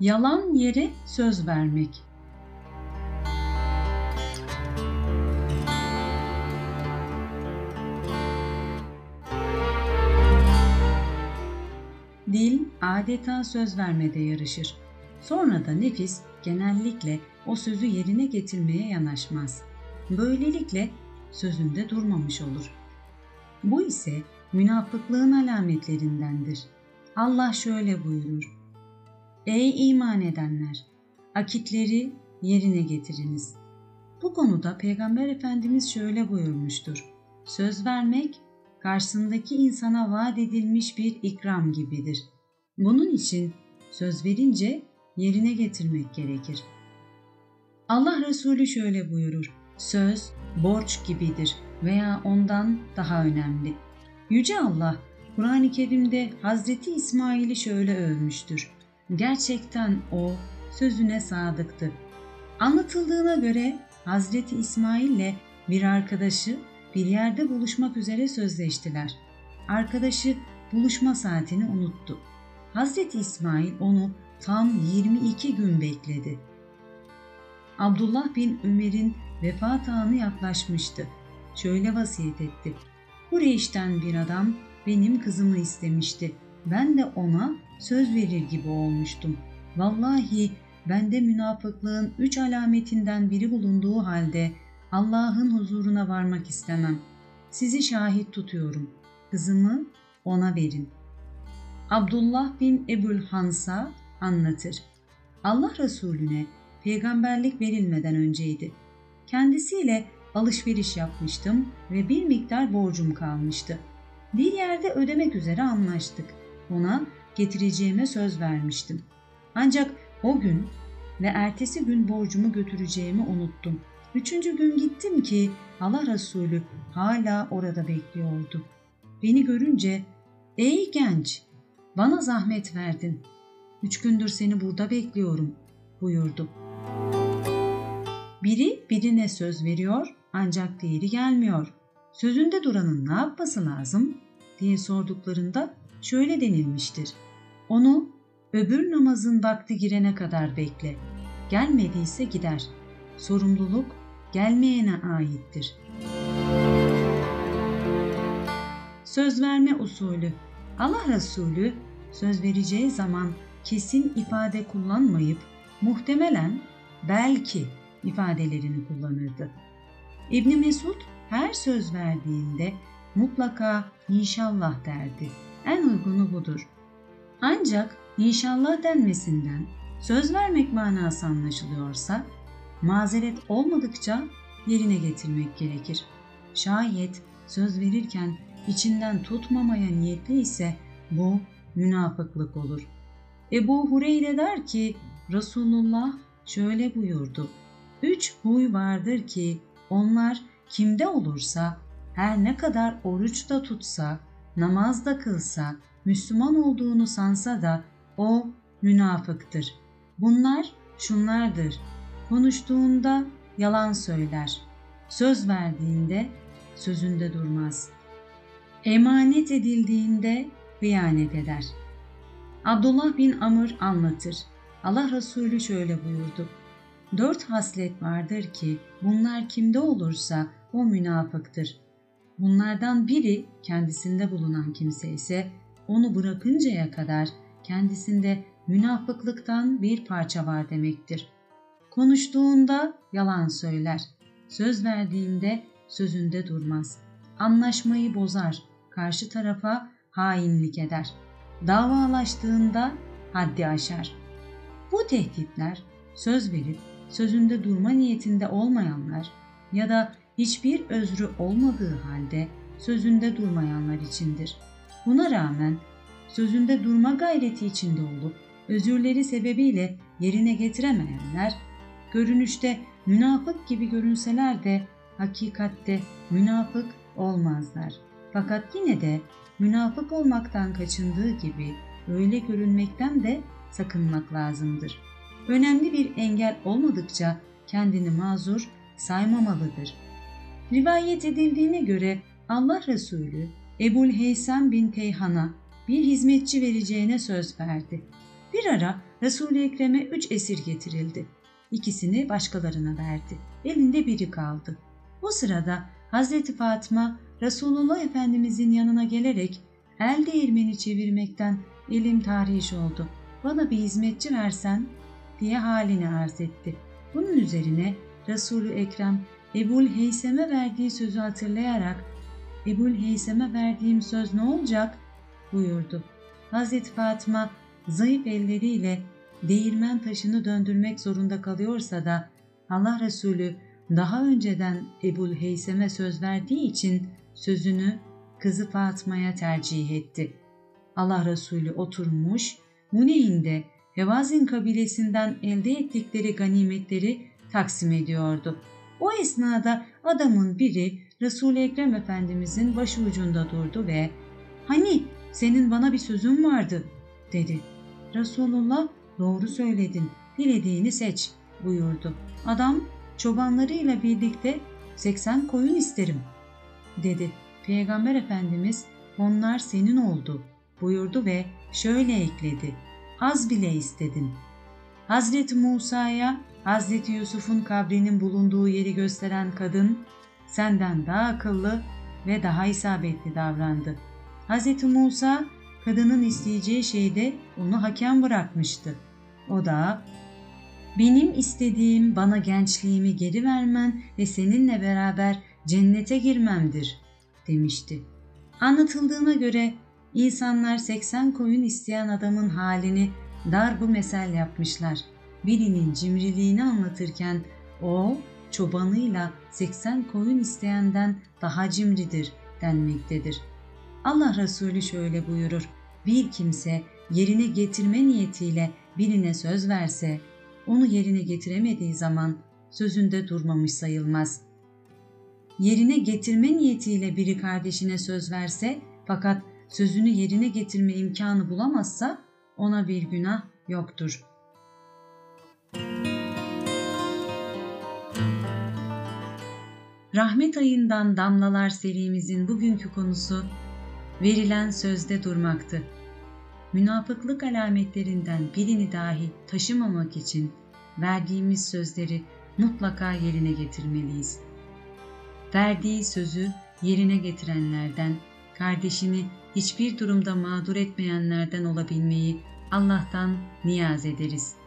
Yalan yere söz vermek. Dil adeta söz vermede yarışır. Sonra da nefis genellikle o sözü yerine getirmeye yanaşmaz. Böylelikle sözünde durmamış olur. Bu ise münafıklığın alametlerindendir. Allah şöyle buyurur. Ey iman edenler! Akitleri yerine getiriniz. Bu konuda Peygamber Efendimiz şöyle buyurmuştur. Söz vermek, karşısındaki insana vaat edilmiş bir ikram gibidir. Bunun için söz verince yerine getirmek gerekir. Allah Resulü şöyle buyurur. Söz borç gibidir veya ondan daha önemli. Yüce Allah Kur'an-ı Kerim'de Hazreti İsmail'i şöyle övmüştür. Gerçekten o sözüne sadıktı. Anlatıldığına göre Hazreti İsmail ile bir arkadaşı bir yerde buluşmak üzere sözleştiler. Arkadaşı buluşma saatini unuttu. Hazreti İsmail onu tam 22 gün bekledi. Abdullah bin Ömer'in vefat anı yaklaşmıştı. Şöyle vasiyet etti. Kureyş'ten bir adam benim kızımı istemişti. Ben de ona söz verir gibi olmuştum. Vallahi bende münafıklığın üç alametinden biri bulunduğu halde Allah'ın huzuruna varmak istemem. Sizi şahit tutuyorum. Kızımı ona verin. Abdullah bin Ebul Hansa anlatır. Allah Resulüne peygamberlik verilmeden önceydi. Kendisiyle alışveriş yapmıştım ve bir miktar borcum kalmıştı. Bir yerde ödemek üzere anlaştık. Ona getireceğime söz vermiştim. Ancak o gün ve ertesi gün borcumu götüreceğimi unuttum. Üçüncü gün gittim ki Allah Resulü hala orada bekliyordu. Beni görünce ''Ey genç, bana zahmet verdin. Üç gündür seni burada bekliyorum.'' buyurdu. Biri birine söz veriyor ancak diğeri gelmiyor. Sözünde duranın ne yapması lazım diye sorduklarında şöyle denilmiştir. Onu öbür namazın vakti girene kadar bekle. Gelmediyse gider. Sorumluluk gelmeyene aittir. Söz verme usulü Allah Resulü söz vereceği zaman kesin ifade kullanmayıp muhtemelen belki ifadelerini kullanırdı. İbn Mesud her söz verdiğinde mutlaka inşallah derdi. En uygunu budur. Ancak inşallah denmesinden söz vermek manası anlaşılıyorsa mazeret olmadıkça yerine getirmek gerekir. Şayet söz verirken içinden tutmamaya niyetli ise bu münafıklık olur. Ebu Hureyre der ki Resulullah şöyle buyurdu. Üç huy vardır ki onlar kimde olursa her ne kadar oruç da tutsa, namaz da kılsa, Müslüman olduğunu sansa da o münafıktır. Bunlar şunlardır. Konuştuğunda yalan söyler. Söz verdiğinde sözünde durmaz. Emanet edildiğinde hıyanet eder. Abdullah bin Amr anlatır. Allah Resulü şöyle buyurdu. Dört haslet vardır ki bunlar kimde olursa o münafıktır. Bunlardan biri kendisinde bulunan kimse ise onu bırakıncaya kadar kendisinde münafıklıktan bir parça var demektir. Konuştuğunda yalan söyler, söz verdiğinde sözünde durmaz. Anlaşmayı bozar, karşı tarafa hainlik eder. Davalaştığında haddi aşar. Bu tehditler söz verip sözünde durma niyetinde olmayanlar ya da hiçbir özrü olmadığı halde sözünde durmayanlar içindir. Buna rağmen sözünde durma gayreti içinde olup özürleri sebebiyle yerine getiremeyenler, görünüşte münafık gibi görünseler de hakikatte münafık olmazlar. Fakat yine de münafık olmaktan kaçındığı gibi öyle görünmekten de sakınmak lazımdır. Önemli bir engel olmadıkça kendini mazur saymamalıdır. Rivayet edildiğine göre Allah Resulü Ebul Heysem bin Teyhan'a bir hizmetçi vereceğine söz verdi. Bir ara Resul-i Ekrem'e üç esir getirildi. İkisini başkalarına verdi. Elinde biri kaldı. O sırada Hazreti Fatıma Resulullah Efendimizin yanına gelerek el değirmeni çevirmekten elim tahriş oldu. Bana bir hizmetçi versen diye halini arz etti. Bunun üzerine Resulü Ekrem Ebul Heysem'e verdiği sözü hatırlayarak Ebul Heysem'e verdiğim söz ne olacak buyurdu. Hazreti Fatıma zayıf elleriyle değirmen taşını döndürmek zorunda kalıyorsa da Allah Resulü daha önceden Ebul Heysem'e söz verdiği için sözünü kızı Fatma'ya tercih etti. Allah Resulü oturmuş, Huneyn'de Hevazin kabilesinden elde ettikleri ganimetleri taksim ediyordu. O esnada adamın biri Resul-i Ekrem Efendimizin başı ucunda durdu ve ''Hani senin bana bir sözün vardı.'' dedi. Resulullah doğru söyledin, dilediğini seç buyurdu. Adam çobanlarıyla birlikte 80 koyun isterim dedi. Peygamber Efendimiz onlar senin oldu buyurdu ve şöyle ekledi. Az bile istedin. Hazreti Musa'ya Hazreti Yusuf'un kabrinin bulunduğu yeri gösteren kadın senden daha akıllı ve daha isabetli davrandı. Hazreti Musa kadının isteyeceği şeyde onu hakem bırakmıştı. O da benim istediğim bana gençliğimi geri vermen ve seninle beraber cennete girmemdir demişti. Anlatıldığına göre insanlar 80 koyun isteyen adamın halini darbu mesel yapmışlar. Birinin cimriliğini anlatırken o çobanıyla 80 koyun isteyenden daha cimridir denmektedir. Allah Resulü şöyle buyurur. Bir kimse yerine getirme niyetiyle birine söz verse, onu yerine getiremediği zaman sözünde durmamış sayılmaz. Yerine getirme niyetiyle biri kardeşine söz verse fakat sözünü yerine getirme imkanı bulamazsa ona bir günah yoktur. Rahmet ayından damlalar serimizin bugünkü konusu verilen sözde durmaktı. Münafıklık alametlerinden birini dahi taşımamak için verdiğimiz sözleri mutlaka yerine getirmeliyiz. Verdiği sözü yerine getirenlerden, kardeşini hiçbir durumda mağdur etmeyenlerden olabilmeyi Allah'tan niyaz ederiz.''